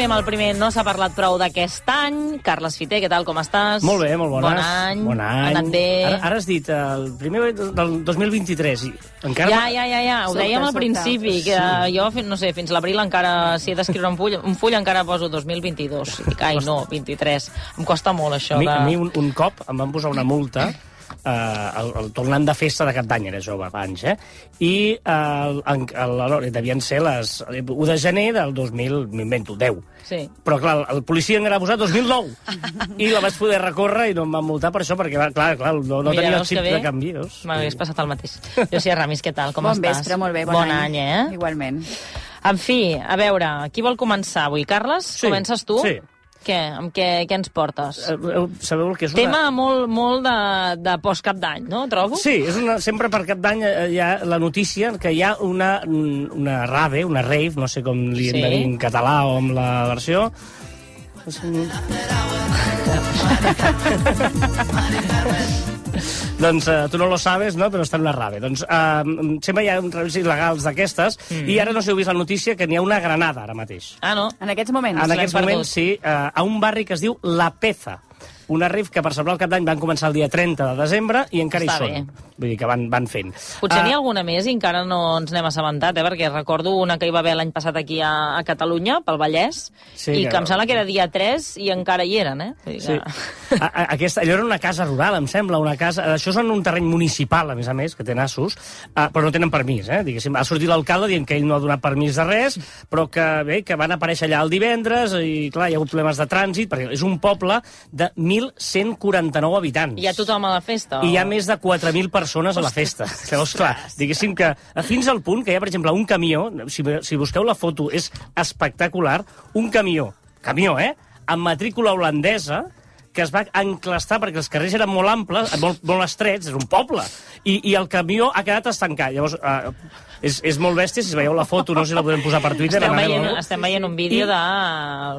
Som-hi amb el primer. No s'ha parlat prou d'aquest any. Carles Fiter, què tal, com estàs? Molt bé, molt bones. Bon any. Bon any. Ha anat bé. Ara, ara has dit el primer del 2023. I encara Ja, ja, ja, ja. Ho dèiem al principi, que jo, fi- no sé, fins l'abril encara, si he d'escriure un full, un full encara poso 2022. I dic, ai, no, 23. Em costa molt això a mi, de... a mi un, un cop em van posar una multa eh, el, el, tornant de festa de cap d'any, era jove, abans, eh? I eh, el, el, el, devien ser les 1 de gener del 2000, m'invento, 10. Sí. Però, clar, el policia encara ha posat 2009. I la vaig poder recórrer i no em van multar per això, perquè, va, clar, clar no, no Mira, tenia el xip de canvi. M'hagués passat el mateix. Jo sí, Ramis, què tal? Com bon estàs? vespre, molt bé, bon, bon any. eh? Igualment. En fi, a veure, qui vol començar avui? Carles, Sí, comences tu? sí. Què? Amb què, què ens portes? Eh, Sabeu el que és una... Tema molt, molt de, de post-cap d'any, no? Trobo? Sí, és una, sempre per cap d'any eh, hi ha la notícia que hi ha una, una rave, una rave, no sé com li hem Sí. de dir en català o amb la versió. doncs eh, tu no lo sabes, no? però està en una rave. Doncs eh, sempre hi ha raves il·legals d'aquestes mm. i ara no sé si heu vist la notícia que n'hi ha una granada ara mateix. Ah, no? En aquests moments. En aquests moments, sí, eh, a un barri que es diu La Peza. Una rave que per celebrar el cap d'any van començar el dia 30 de desembre i encara Està hi són. bé. Vull dir que van, van fent. Potser Ah, n'hi ha alguna més i encara no ens n'hem assabentat, eh? perquè recordo una que hi va haver l'any passat aquí a, a Catalunya, pel Vallès, Sí, i que- que em sembla que era dia 3 i encara hi eren, eh? Vull dir Sí. que- A, a, aquesta, allò era una casa rural, em sembla, una casa... Això és en un terreny municipal, a més a més, que té nassos, uh, però no tenen permís, eh? Diguéssim, ha sortit l'alcalde dient que ell no ha donat permís de res, però que, bé, que van aparèixer allà el divendres i, clar, hi ha hagut problemes de trànsit, perquè és un poble de 1.149 habitants. Hi ha tothom a la festa? I hi ha o- més de 4.000 persones a la festa. Llavors, clar, diguéssim que fins al punt que hi ha, per exemple, un camió, si, si busqueu la foto, és espectacular, un camió, camió, eh?, amb matrícula holandesa, que es va enclastar perquè els carrers eren molt amples, molt, molt estrets, és un poble, i, i el camió ha quedat estancat. Llavors, eh, és, és molt bèstia, si veieu la foto, no sé si la podem posar per Twitter. Estem veient, o algú. estem veient un vídeo I- de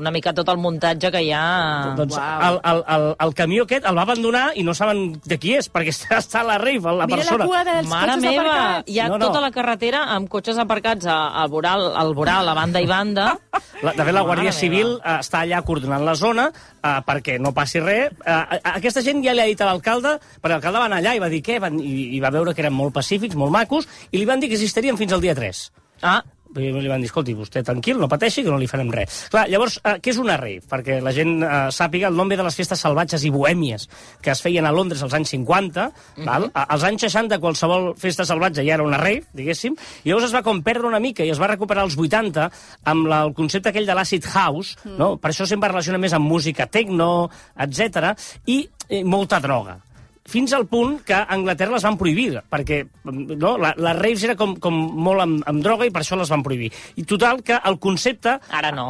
una mica tot el muntatge que hi ha... Doncs Uau. el, el, el, el camió aquest el va abandonar i no saben de qui és, perquè està, està a la rave, la Mira persona. la cua dels Mare cotxes meva, aparcats. hi ha No, no. tota la carretera amb cotxes aparcats a- al voral, al voral, a banda i banda. La, de fet, la Guàrdia Mare Civil meva. eh, està allà coordinant la zona eh, perquè no passi res. Eh, a- aquesta gent ja li ha dit a l'alcalde, perquè l'alcalde va anar allà i va dir què, van, i, i va veure que eren molt pacífics, molt macos, i li van dir que existirien fins al dia 3. Ah, li van dir, escolti, vostè tranquil, no pateixi, que no li farem res. Clar, llavors, eh, què és una rave? Perquè la gent eh, sàpiga el nom ve de les festes salvatges i bohèmies que es feien a Londres als anys 50, val? A- als anys 60 qualsevol festa salvatge ja era una rave, diguéssim, i llavors es va com perdre una mica i es va recuperar als 80 amb la, el concepte aquell de l'acid house, no? per això sempre relaciona més amb música techno, etc i eh, molta droga fins al punt que a Anglaterra les van prohibir, perquè no, la, les raves era com, com molt amb, amb droga i per això les van prohibir. I total que el concepte ara no.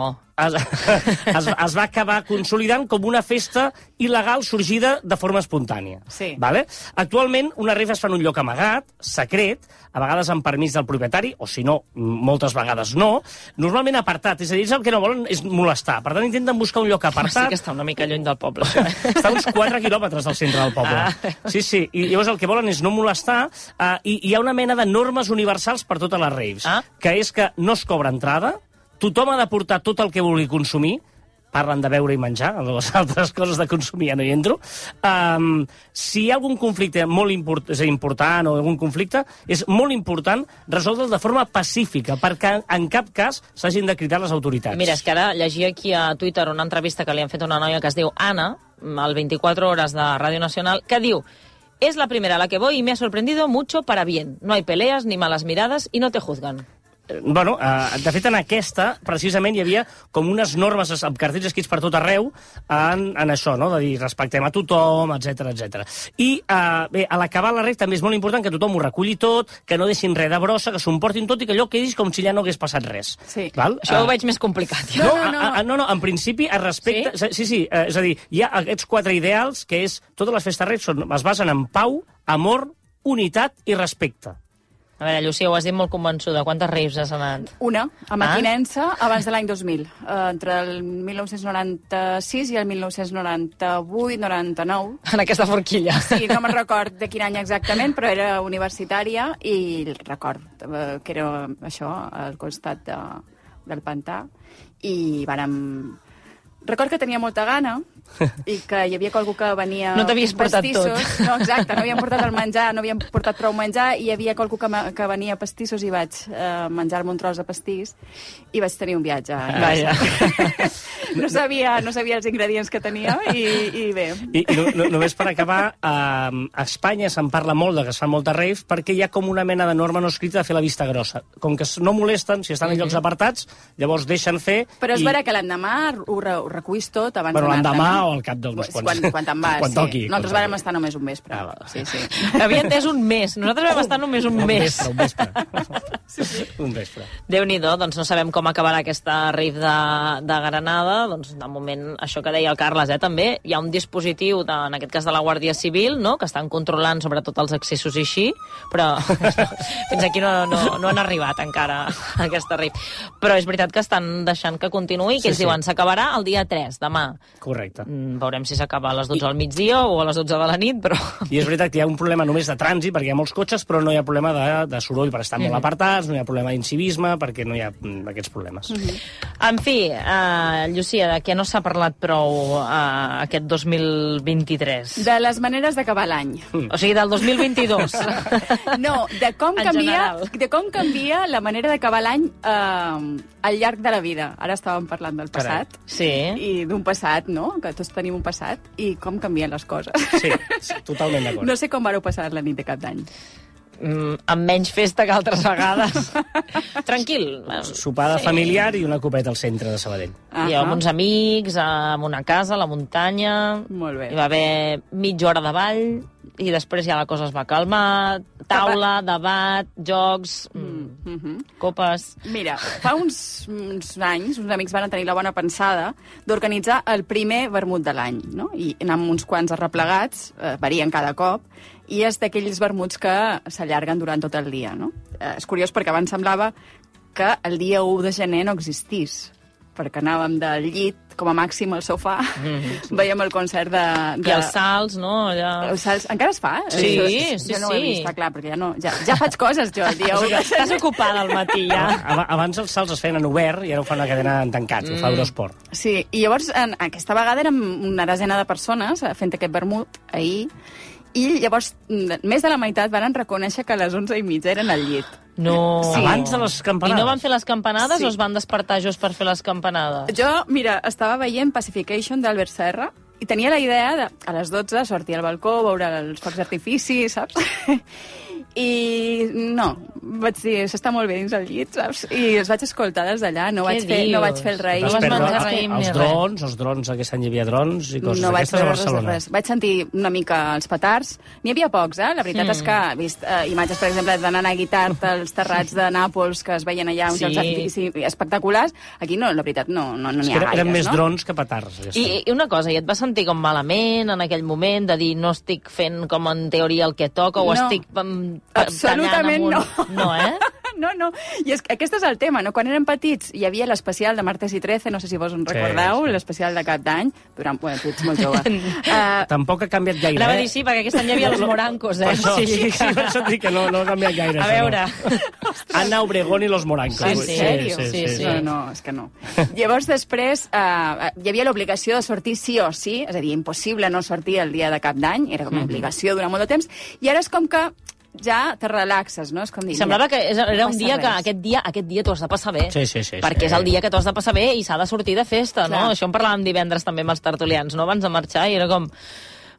Es, es, es va acabar consolidant com una festa il·legal sorgida de forma espontània. Sí. Vale? Actualment, es fa en un lloc amagat, secret, a vegades amb permís del propietari, o si no, moltes vegades no, normalment apartat, és a dir, ells el que no volen és molestar. Per tant, intenten buscar un lloc Sí apartat, que està una mica lluny del poble, això. eh? està a uns 4 quilòmetres del centre del poble. Ah. Sí, sí. I llavors el que volen és no molestar uh, i hi ha una mena de normes universals per totes les raves, Ah. que és que no es cobra entrada, tothom ha de portar tot el que vulgui consumir, parlen de beure i menjar, les altres coses de consumir ja no hi entro. Um, si hi ha algun conflicte molt import, és important o algun conflicte, és molt important resoldre'l de forma pacífica, perquè en, cap cas s'hagin de cridar les autoritats. Mira, és que ara llegia aquí a Twitter una entrevista que li han fet una noia que es diu Anna, al 24 Hores de Ràdio Nacional, que diu Es la primera a la que voy y me ha sorprendido mucho para bien. No hay peleas ni malas miradas y no te juzgan. Bueno, uh, de fet, en aquesta, precisament, hi havia com unes normes amb cartells escrits per tot arreu en, en això, no? de dir respectem a tothom, etc etc. I uh, bé, a l'acabar la rec també és molt important que tothom ho reculli tot, que no deixin res de brossa, que s'ho emportin tot i que allò quedis com si ja no hagués passat res. Sí. Val? Això Uh, ho veig més complicat. no, No, no, no. a- a- no, no, en principi es respecta... Sí, sí, sí eh, és a dir, hi ha aquests quatre ideals que és... Totes les festes reis són, es basen en pau, amor, unitat i respecte. A veure, Llucia, ho has dit molt convençuda. Quantes raves has anat? Una, a Ah. Maquinensa, abans de l'any 2000, eh, entre el 1996 i el 1998-99. En aquesta forquilla. Sí, no me'n record de quin any exactament, però era universitària i record eh, que era això, al costat de, del pantà, i vàrem... Record que tenia molta gana i que hi havia qualcú que venia... No t'havies portat pastissos. tot. No, exacte, no havíem portat el menjar, no havíem portat prou menjar i hi havia qualcú que, que venia pastissos i vaig eh, menjar-me un tros de pastís i vaig tenir un viatge. Vaja. no, sabia, no sabia els ingredients que tenia i, i bé. I, i no, no, només per acabar, eh, a Espanya se'n parla molt de que es fan moltes raves perquè hi ha com una mena de norma no escrita de fer la vista grossa. Com que no molesten, si estan en llocs apartats, llavors deixen fer... Però és i... vera que l'endemà ho, re, ho reculls tot abans Bueno, d'anar-te'n, l'endemà o al cap d'uns Quan, quants- quan, quan te'n vas, quan sí. toqui, Nosaltres quan vàrem toqui. estar només un vespre. Ah, sí, sí. Havia entès un mes. Nosaltres vam estar només un Un mes. vespre, un vespre. Un vespre. Déu-n'hi-do, doncs no sabem com acabarà aquesta rave de, de Granada. Doncs de moment, això que deia el Carles, eh, també, hi ha un dispositiu, de, en aquest cas de la Guàrdia Civil, no?, que estan controlant sobretot els accessos i així, però fins aquí no, no, no han arribat encara a aquesta rave. Però és veritat que estan deixant que continuï, que Sí, ells sí. diuen s'acabarà el dia 3, demà. Correcte. Mm, Veurem si s'acaba a les 12 al migdia o a les 12 de la nit, però... I és veritat que hi ha un problema només de trànsit, perquè hi ha molts cotxes, però no hi ha problema de, de soroll per estar molt apartats, no hi ha problema d'incivisme, perquè no hi ha mm, aquests problemes. En fi, uh, Llucia, de què no s'ha parlat prou uh, aquest 2023? De les maneres d'acabar l'any. O sigui, del 2022. No, de com, En canvia, general. de com canvia la manera d'acabar l'any eh, al llarg de la vida. Ara estàvem parlant del Carai. passat. Sí. I d'un passat, no? Que tots tenim un passat. I com canvien les coses. Sí, sí totalment d'acord. No sé com vareu passar la nit de cap d'any. Mm, amb menys festa que altres vegades. Tranquil. Sopada Sí. familiar i una copeta al centre de Sabadell. I amb uns amics, amb una casa, a la muntanya... Molt bé. Hi va haver mitja hora de ball i després ja la cosa es va calmar. Taula, debat, jocs, mm, Mm -hmm. copes... Mira, fa uns, uns anys, uns amics van tenir la bona pensada d'organitzar el primer vermut de l'any, no? I amb uns quants arreplegats, eh, varien cada cop, i és d'aquells vermuts que s'allarguen durant tot el dia, no? Eh, és curiós perquè abans semblava que el dia 1 de gener no existís, perquè anàvem del llit, com a màxim al sofà, veiem el concert de... de... I els salts, no? Allà... Els salts, encara es fa? Sí, Això- sí, jo no ho he sí. vist, està clar, perquè ja, no, ja, ja faig coses jo el dia 1 de gener. Estàs ocupada al matí, ja. Aba- Abans els salts es feien en obert i ara ho fan a cadena en tancat, ho fa Eurosport. Sí, i llavors en, aquesta vegada érem una desena de persones fent aquest vermut ahir, i llavors mm, més de la meitat van reconèixer que a les 11 i mitja eren al llit. No. Sí. Abans de les I campanades. no van fer les campanades Sí. o es van despertar just per fer les campanades? Jo, mira, estava veient Pacification d'Albert Serra i tenia la idea de a les 12 sortir al balcó, veure els focs d'artifici, saps? I no, vaig dir, s'està molt bé dins el llit, saps? I els vaig escoltar des d'allà, no, vaig fer, no vaig fer el raïm. No vas menjar raïm ni els drons, els drons, aquest any hi havia drons i coses no vaig d'aquestes a veure res Barcelona. res. Vaig sentir una mica els petards. N'hi havia pocs, eh? La veritat Mm. és que he vist eh, imatges, per exemple, de Nana Guitart als terrats de Nàpols que es veien allà, uns Sí. jocs d'artifici espectaculars. Aquí no, la veritat, no no, no És n'hi que ha eren, gaires, eren més no? drons que petards. any. I, I una cosa, i et vas sentir com malament en aquell moment, de dir no estic fent com en teoria el que toca, o No. estic Absolutament no. No, eh? No, no, i és que aquest és el tema, no? Quan érem petits hi havia l'especial de Martes i 13, no sé si vos en Sí, recordeu, sí. l'especial de cap d'any, durant... Bueno, tu ets molt jove. uh, Tampoc ha canviat gaire, Anava a eh? dir sí, perquè aquest any hi havia els morancos, eh? Per això, sí, sí, sí, sí, per això et dic que no, no ha canviat gaire. A això, veure. No. Ana Obregón i los Morancos. Sí, en sí. sèrio? sí, sí. No, no, és que no. Llavors, després, eh, hi havia l'obligació de sortir sí o sí, és a dir, impossible no sortir el dia de cap d'any, era com una obligació durant molt de temps, i ara és com que ja te relaxes, no? És com dir... Semblava que és- era un dia que res. aquest dia aquest dia t'ho has de passar bé. Sí, sí, sí, Perquè sí. és el dia que t'ho has de passar bé i s'ha de sortir de festa, Clar. no? Això en parlàvem divendres també amb els tertulians, no? Abans de marxar i era com...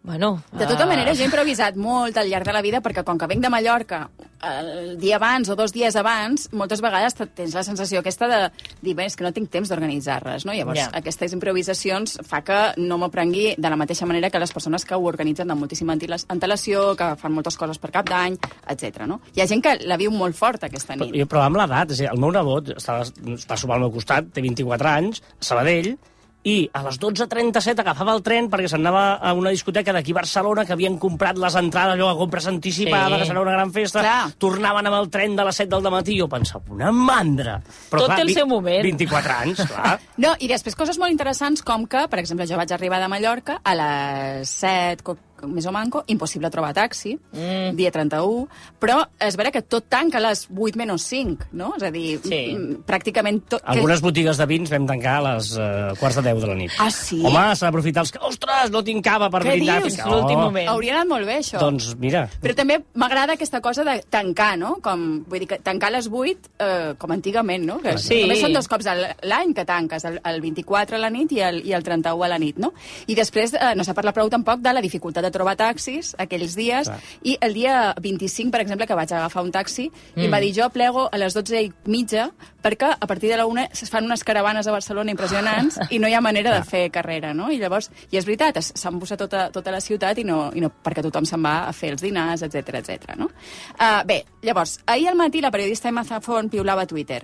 Bueno, De tota eh, manera, jo he improvisat molt al llarg de la vida perquè com que venc de Mallorca el dia abans o dos dies abans, moltes vegades te- tens la sensació aquesta de dir, bé, és que no tinc temps d'organitzar res, no? Llavors, Ja. aquestes improvisacions fa que no m'ho prengui de la mateixa manera que les persones que ho organitzen amb moltíssima antela- antelació, que fan moltes coses per cap d'any, etc. no? Hi ha gent que la viu molt fort aquesta nit. Jo, però amb l'edat, és a dir, el meu nebot està, està sopar al meu costat, té 24 anys, a Sabadell, i a les 12.37 agafava el tren perquè s'anava a una discoteca d'aquí a Barcelona que havien comprat les entrades, allò a compres anticipada, Sí. que serà una gran festa, Clar. tornaven amb el tren de les 7 del matí, jo pensava, una mandra. Tot té el seu moment. 24 anys, clar. No, i després coses molt interessants com que, per exemple, jo vaig arribar de Mallorca a les 7, més o manco, impossible trobar taxi, mm. dia 31, però és vera que tot tanca a les 8 menys 5, no? És a dir, Sí. pràcticament tot... Algunes botigues de vins vam tancar a les uh, quarts de 10 de la nit. Ah, sí? Home, s'ha d'aprofitar els... Ostres, no tinc cava per Què brindar. dius? Fica- L'últim Oh, moment. Hauria anat molt bé, això. Doncs mira, Però també m'agrada aquesta cosa de tancar, no? Com, vull dir que tancar a les 8, eh, com antigament, no? Que Sí. Només són dos cops l'any que tanques, el, el 24 a la nit i el, i el 31 a la nit, no? I després eh, no s'ha parlat prou tampoc de la dificultat de trobar taxis aquells dies, Clar. i el dia 25, per exemple, que vaig agafar un taxi, mm. i em va dir, jo plego a les 12 i mitja, perquè a partir de la 1 es fan unes caravanes a Barcelona impressionants i no hi ha manera de fer carrera, no? I llavors, i és veritat, embussat tota, tota la ciutat i no, i no perquè tothom se'n va a fer els dinars, etc etc. no? Uh, bé, llavors, ahir al matí la periodista Emma Zafón piulava a Twitter.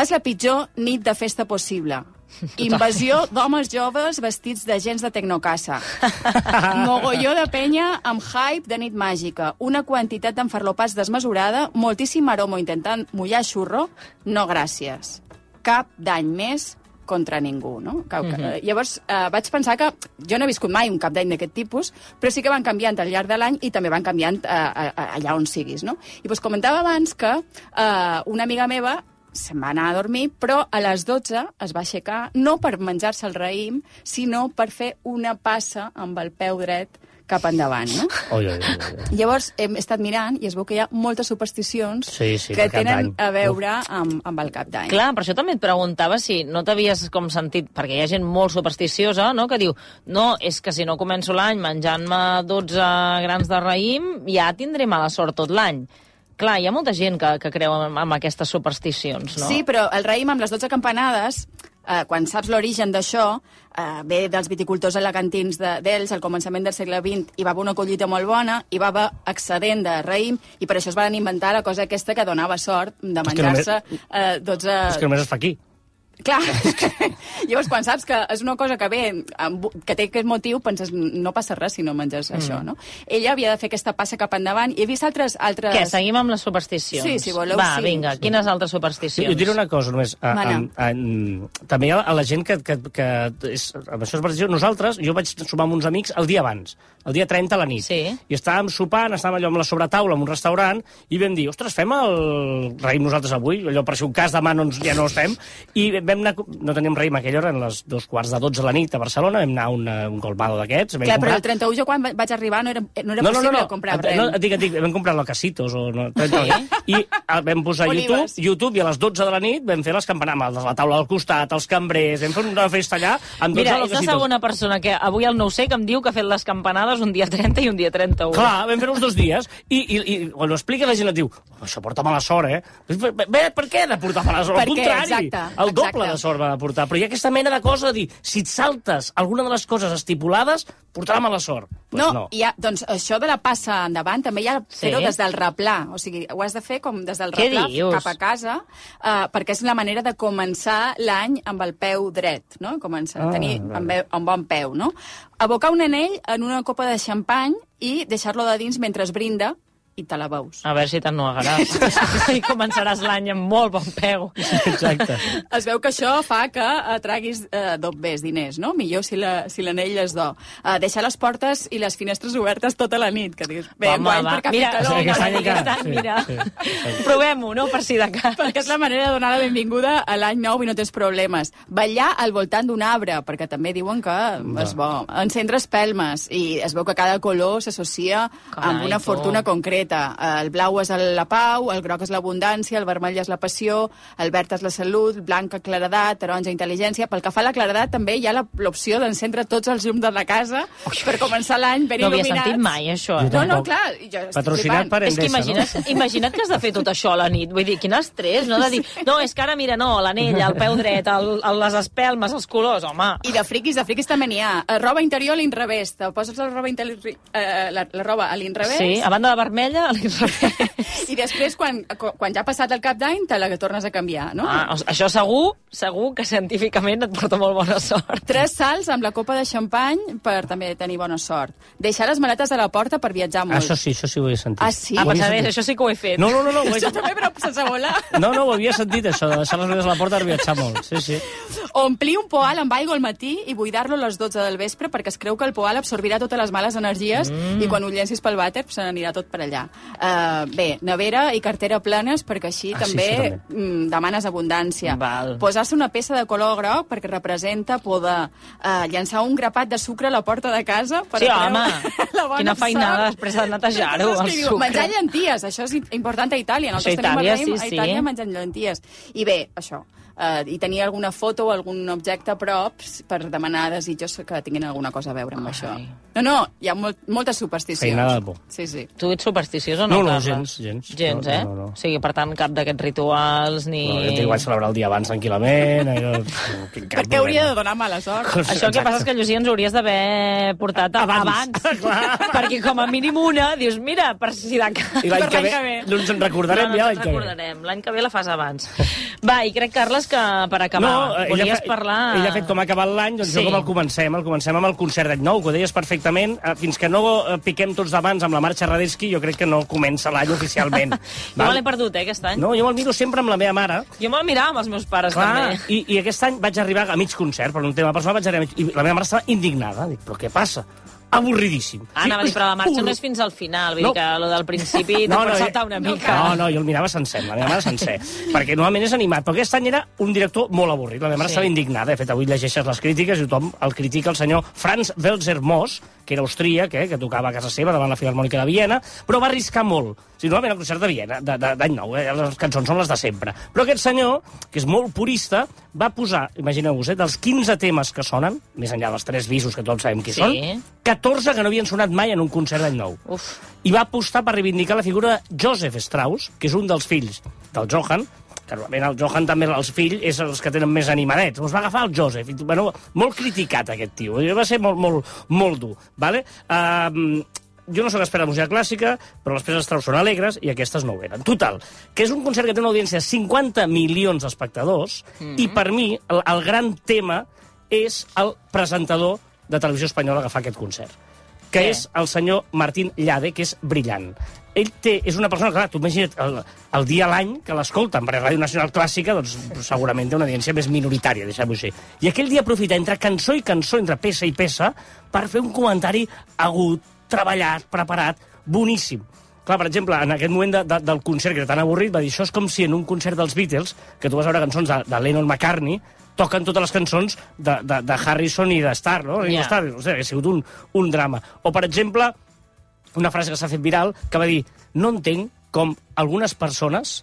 És la pitjor nit de festa possible. Invasió d'homes joves vestits d'agents de Tecnocasa. Mogolló de penya amb hype de nit màgica. Una quantitat d'enfarlopats desmesurada, moltíssim aromo intentant mullar xurro. No gràcies. Cap d'any més contra ningú, no? Que, que, Llavors, eh, vaig pensar que jo no he viscut mai un cap d'any d'aquest tipus, però sí que van canviant al llarg de l'any i també van canviant eh, eh, allà on siguis, no? I doncs comentava abans que eh, una amiga meva se'n va anar a dormir, però a les 12 es va aixecar, no per menjar-se el raïm, sinó per fer una passa amb el peu dret cap endavant, no? Oi, oi, oi, oi. Llavors hem estat mirant i es veu que hi ha moltes supersticions Sí, sí, que tenen a veure amb, amb el cap d'any. Clar, per això també et preguntava si no t'havies com sentit, perquè hi ha gent molt supersticiosa, no?, que diu, no, és que si no començo l'any menjant-me 12 grans de raïm, ja tindré mala sort tot l'any. Clar, hi ha molta gent que, que creu en, en aquestes supersticions, no? Sí, però el raïm amb les 12 campanades, eh, quan saps l'origen d'això, eh, ve dels viticultors alacantins de- d'ells al començament del segle XX, hi va haver una collita molt bona, hi va haver excedent de raïm, i per això es van inventar la cosa aquesta que donava sort de menjar-se eh, 12... És que només es fa aquí. Clar, llavors quan saps que és una cosa que ve, amb, que té aquest motiu, penses, no passa res si no menges mm. això, no? Ella havia de fer aquesta passa cap endavant, i he vist altres... altres... Què, seguim amb les supersticions? Sí, si voleu, Va, sí. vinga, quines altres Jo, supersticions? jo diré una cosa només. A, a, a, a, també hi ha a la gent que, que, que és, amb això és precisió. Nosaltres, jo vaig sumar amb uns amics el dia abans, el dia 30 a la nit. Sí. I estàvem sopant, estàvem allò amb la sobretaula en un restaurant, i vam dir, ostres, fem el raïm nosaltres avui, allò per si un cas demà no ens, ja no els fem, i vam anar, no teníem raïm aquella hora, eren les dos quarts de 12 a la nit a Barcelona, vam anar a una, un colmado d'aquests, vam Clar, però comprar... el 31 jo quan va- vaig arribar no era, no era no, no, possible no, no. comprar Et- res. No, et dic, et dic, vam comprar locasitos o no, i ah, vam posar YouTube, Olives. YouTube i a les 12 de la nit vam fer les campanades, la taula al costat, els cambrers, vam fer una festa allà amb 12 Mira, és la locasitos. segona persona que avui al no ho sé que em diu que ha fet les campanades un dia 30 i un dia 31. Clar, vam fer uns dos dies, i, i, i quan ho explica la gent et diu "Oh, això porta mala sort, eh? Bé, bé, per què ha de portar mala sort? Per Al contrari, Exacte, el doble exacte. de sort va de portar. Però hi ha aquesta mena de cosa de dir, si et saltes alguna de les coses estipulades, portarà mala sort. Pues No, no. ha, doncs això de la passa endavant també hi ha Sí. fer-ho des del replà. O sigui, ho has de fer com des del Què replà dius? cap a casa, uh, perquè és la manera de començar l'any amb el peu dret, no? Començar Ah, a tenir peu, un bon peu, no? Abocar un anell en una copa de xampany i deixar-lo de dins mentre es brinda i te la veus. A veure si t'ennuegaràs. I començaràs l'any amb molt bon peu. Exacte. Es veu que això fa que eh, traguis eh, dobbers diners, no? Millor si la- si l'anell la, és d'or. Uh, deixar les portes i les finestres obertes tota la nit, que dius, bé, Home, guany va. perquè ha Mira, calor, no? encara. Aquest any, Sí, mira. sí, Provem-ho, no?, per si de cas. perquè és la manera de donar la benvinguda a l'any nou i no tens problemes. Ballar al voltant d'un arbre, perquè també diuen que és bo. Encendre espelmes, i es veu que cada color s'associa amb una tu. fortuna concreta. Eh, El blau és el- la pau, el groc és l'abundància, el vermell és la passió, el verd és la salut, blanca claredat, taronja intel·ligència. Pel que fa a la claredat també hi ha la- l'opció d'encendre tots els llums de la casa per començar l'any ben No havia il·luminats. sentit mai, això. Eh? No, no, clar. i Jo Patrocinat flipant. per És que Endesa, imagina't, imagina't que has de fer tot això a la nit. Vull dir, quin estrès, no? De dir, no, és que ara, mira, no, l'anella, el peu dret, el, el, les espelmes, els colors, home. I de friquis, de friquis també n'hi ha. Roba interior a l'inrevés. Te poses la roba, interior, eh, la, la roba a l'inrevés Sí, a banda de vermella, a l'inrevés. i després, quan, quan ja ha passat el cap d'any, te la tornes a canviar, no? Ah, això segur, segur que científicament et porta molt bona sort. Tres salts amb la copa de xampany per també tenir bona sort. Deixar les maletes a la porta per viatjar molt. Això sí, això sí ho he sentit. Ah, sí? Ah, sentit. això sí que ho he fet. No, no, no, no, ho he... Això també, però sense volar. no, no, ho havia sentit, això, de deixar les vedes a la porta per viatjar molt. Sí, sí. Omplir un poal amb aigua al matí i buidar-lo a les 12 del vespre perquè es creu que el poal absorbirà totes les males energies mm. i quan ho llencis pel vàter se n'anirà tot per allà. Uh, bé, nevera i cartera planes perquè així Ah, sí, també, això també. mm, demanes abundància. Posar-se una peça de color groc perquè representa poder uh, llançar un grapat de sucre a la porta de casa per Sí, home, la bona quina feinada després de netejar-ho, el sucre. Menjar llenties, això és important a Itàlia. Nosaltres Això a tenim Itàlia, el raïm sí, a sí. Itàlia menjant llenties. I bé, això, eh, i tenir alguna foto o algun objecte a prop per demanar desitjos que tinguin alguna cosa a veure amb Ai. això. No, no, hi ha molt, moltes supersticions. Feinada de por. Sí, sí. Tu ets supersticiós o no, No, no, Carles? gens, gens. Gens, No, eh? no, no. O sigui, per tant, cap d'aquests rituals ni... No, jo tinc vaig celebrar el dia abans tranquil·lament. Allò, tinc cap Per què hauria de donar mala sort? Això el que passa és que, Llucia, ens hauries d'haver portat Abans. abans. Perquè com a mínim una, dius, mira, per si de cas. I l'any que ve, no ens en recordarem no, no ja ens l'any que ve. recordarem. L'any que ve la fas abans. Va, i crec, Carles, que per acabar, eh, volies ella, parlar... Ella ha fet com ha acabat l'any, doncs Sí. jo com el comencem. El comencem amb el concert d'any nou, que ho deies perfectament. Eh, Fins que no eh, piquem tots d'abans amb la marxa Radetzky, jo crec que no comença l'any oficialment. Jo me l'he perdut, eh, aquest any. No, jo me'l miro sempre amb la meva mare. Jo me'l mirava amb els meus pares, Clar, també. i, i aquest any vaig arribar a mig concert, per un tema personal, vaig arribar a mig, i la meva mare estava indignada. Dic, però què passa? Avorridíssim. Ah, anava a dir, però la marxa no és fins al final, vull No. dir que lo del principi no, no, saltar una mica. No, no, jo el mirava sencer, la meva mare sencer. perquè normalment és animat, però aquest any era un director molt avorrit. La meva mare Sí. estava indignada. De fet, avui llegeixes les crítiques i tothom el critica el senyor Franz Welser Moss, que era austríac, eh, que tocava a casa seva davant la Filarmònica de Viena, però va arriscar molt. O sigui, normalment el concert de Viena, d'any nou, eh, les cançons són les de sempre. Però aquest senyor, que és molt purista, va posar, imagineu-vos, eh, dels 15 temes que sonen, més enllà dels tres visos que tots sabem qui Sí. són, 14 que no havien sonat mai en un concert d'any nou Uf. i va apostar per reivindicar la figura de Joseph Strauss, que és un dels fills del Johann, que normalment el Johann també, els fills, és els que tenen més animadets. Doncs va agafar el Joseph. I, bueno, molt criticat, aquest tio. I Va ser molt, molt, molt dur. Vale? Uh, jo no sóc expert de música clàssica, però les peces Strauss són alegres i aquestes no ho eren. Total, que és un concert que té una audiència de 50 milions d'espectadors mm -hmm. i per mi el, el gran tema és el presentador de televisió espanyola fa aquest concert que Què? és el senyor Martín Llade, que és brillant. Ell té, és una persona, clar, tu imagina't el, el dia a l'any que l'escolten, perquè Ràdio Nacional Clàssica doncs, segurament té una audiència més minoritària, deixem-ho així. I aquell dia aprofita entre cançó i cançó, entre peça i peça, per fer un comentari agut, treballat, preparat, boníssim. Clar, per exemple, en aquest moment de, de, del concert, que era tan avorrit, va dir, això és com si en un concert dels Beatles, que tu vas veure cançons de, de Lennon McCartney, toquen totes les cançons de, de, de Harrison i de Star, no? Ja. Starr, o sigui, ha sigut un, un drama. O, per exemple, una frase que s'ha fet viral, que va dir no entenc com algunes persones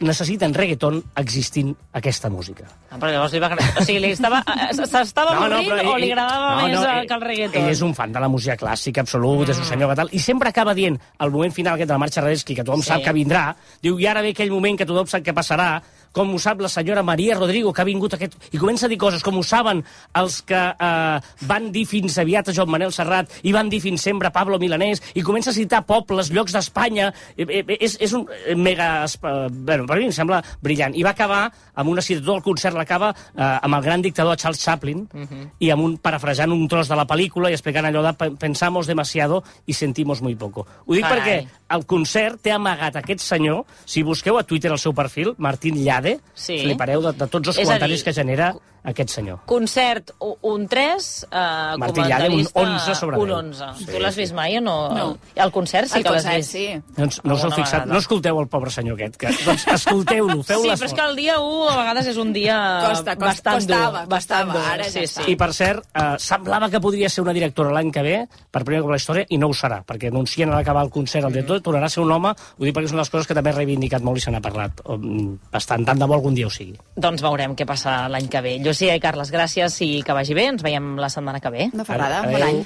necessiten reggaeton existint aquesta música. Ah, però llavors li va agradar... O sigui, eh, s'estava avorrint però o li agradava no, més no, eh, ell- que el reggaeton? Ell és un fan de la música clàssica absolut, mm. és un senyor que tal, i sempre acaba dient, al moment final aquest de la marxa Radetzky, que tothom Sí. sap que vindrà, diu, i ara ve aquell moment que tothom sap què passarà, com ho sap la senyora Maria Rodrigo, que ha vingut aquest... I comença a dir coses, com ho saben els que eh, van dir fins aviat a Joan Manel Serrat i van dir fins sempre a Pablo Milanés, i comença a citar pobles, llocs d'Espanya... Eh, eh, és, és un eh, mega... Bueno, per mi em sembla brillant. I va acabar amb una cita, tot el concert l'acaba eh, amb el gran dictador Charles Chaplin, uh -huh. i amb un, parafrasant un tros de la pel·lícula i explicant allò de "Pe- pensamos demasiado y sentimos muy poco. Ho dic Carai. perquè el concert té amagat aquest senyor, si busqueu a Twitter el seu perfil, Martín Llade, Sí. flipareu de, de tots els És comentaris dir, que genera aquest senyor. Concert, un 3, eh, Martí Llade, un comentarista, 11 sobre Un 10. 11. Sí, tu l'has sí. vist mai o no? No. El concert sí el que l'has vist. sí. Doncs no us heu fixat, vegada. no escolteu el pobre senyor aquest, que, doncs escolteu-lo, feu Sí, però és que el dia 1 a vegades és un dia Costa, costa, bastant costava, dur. Bastant costava, dur. ara sí, sí. I, per cert, eh, semblava que podria ser una directora l'any que ve, per primer cop la història, i no ho serà, perquè anuncien a l'acabar el concert el director, tornarà a ser un home, ho dic perquè és una de les coses que també he reivindicat molt i se n'ha parlat um, bastant, tant de bo algun dia ho sigui. Doncs veurem què passa l'any que ve. Llucia i Carles, gràcies i que vagi bé. Ens veiem la setmana que ve. Una ferrada, Adéu. bon any.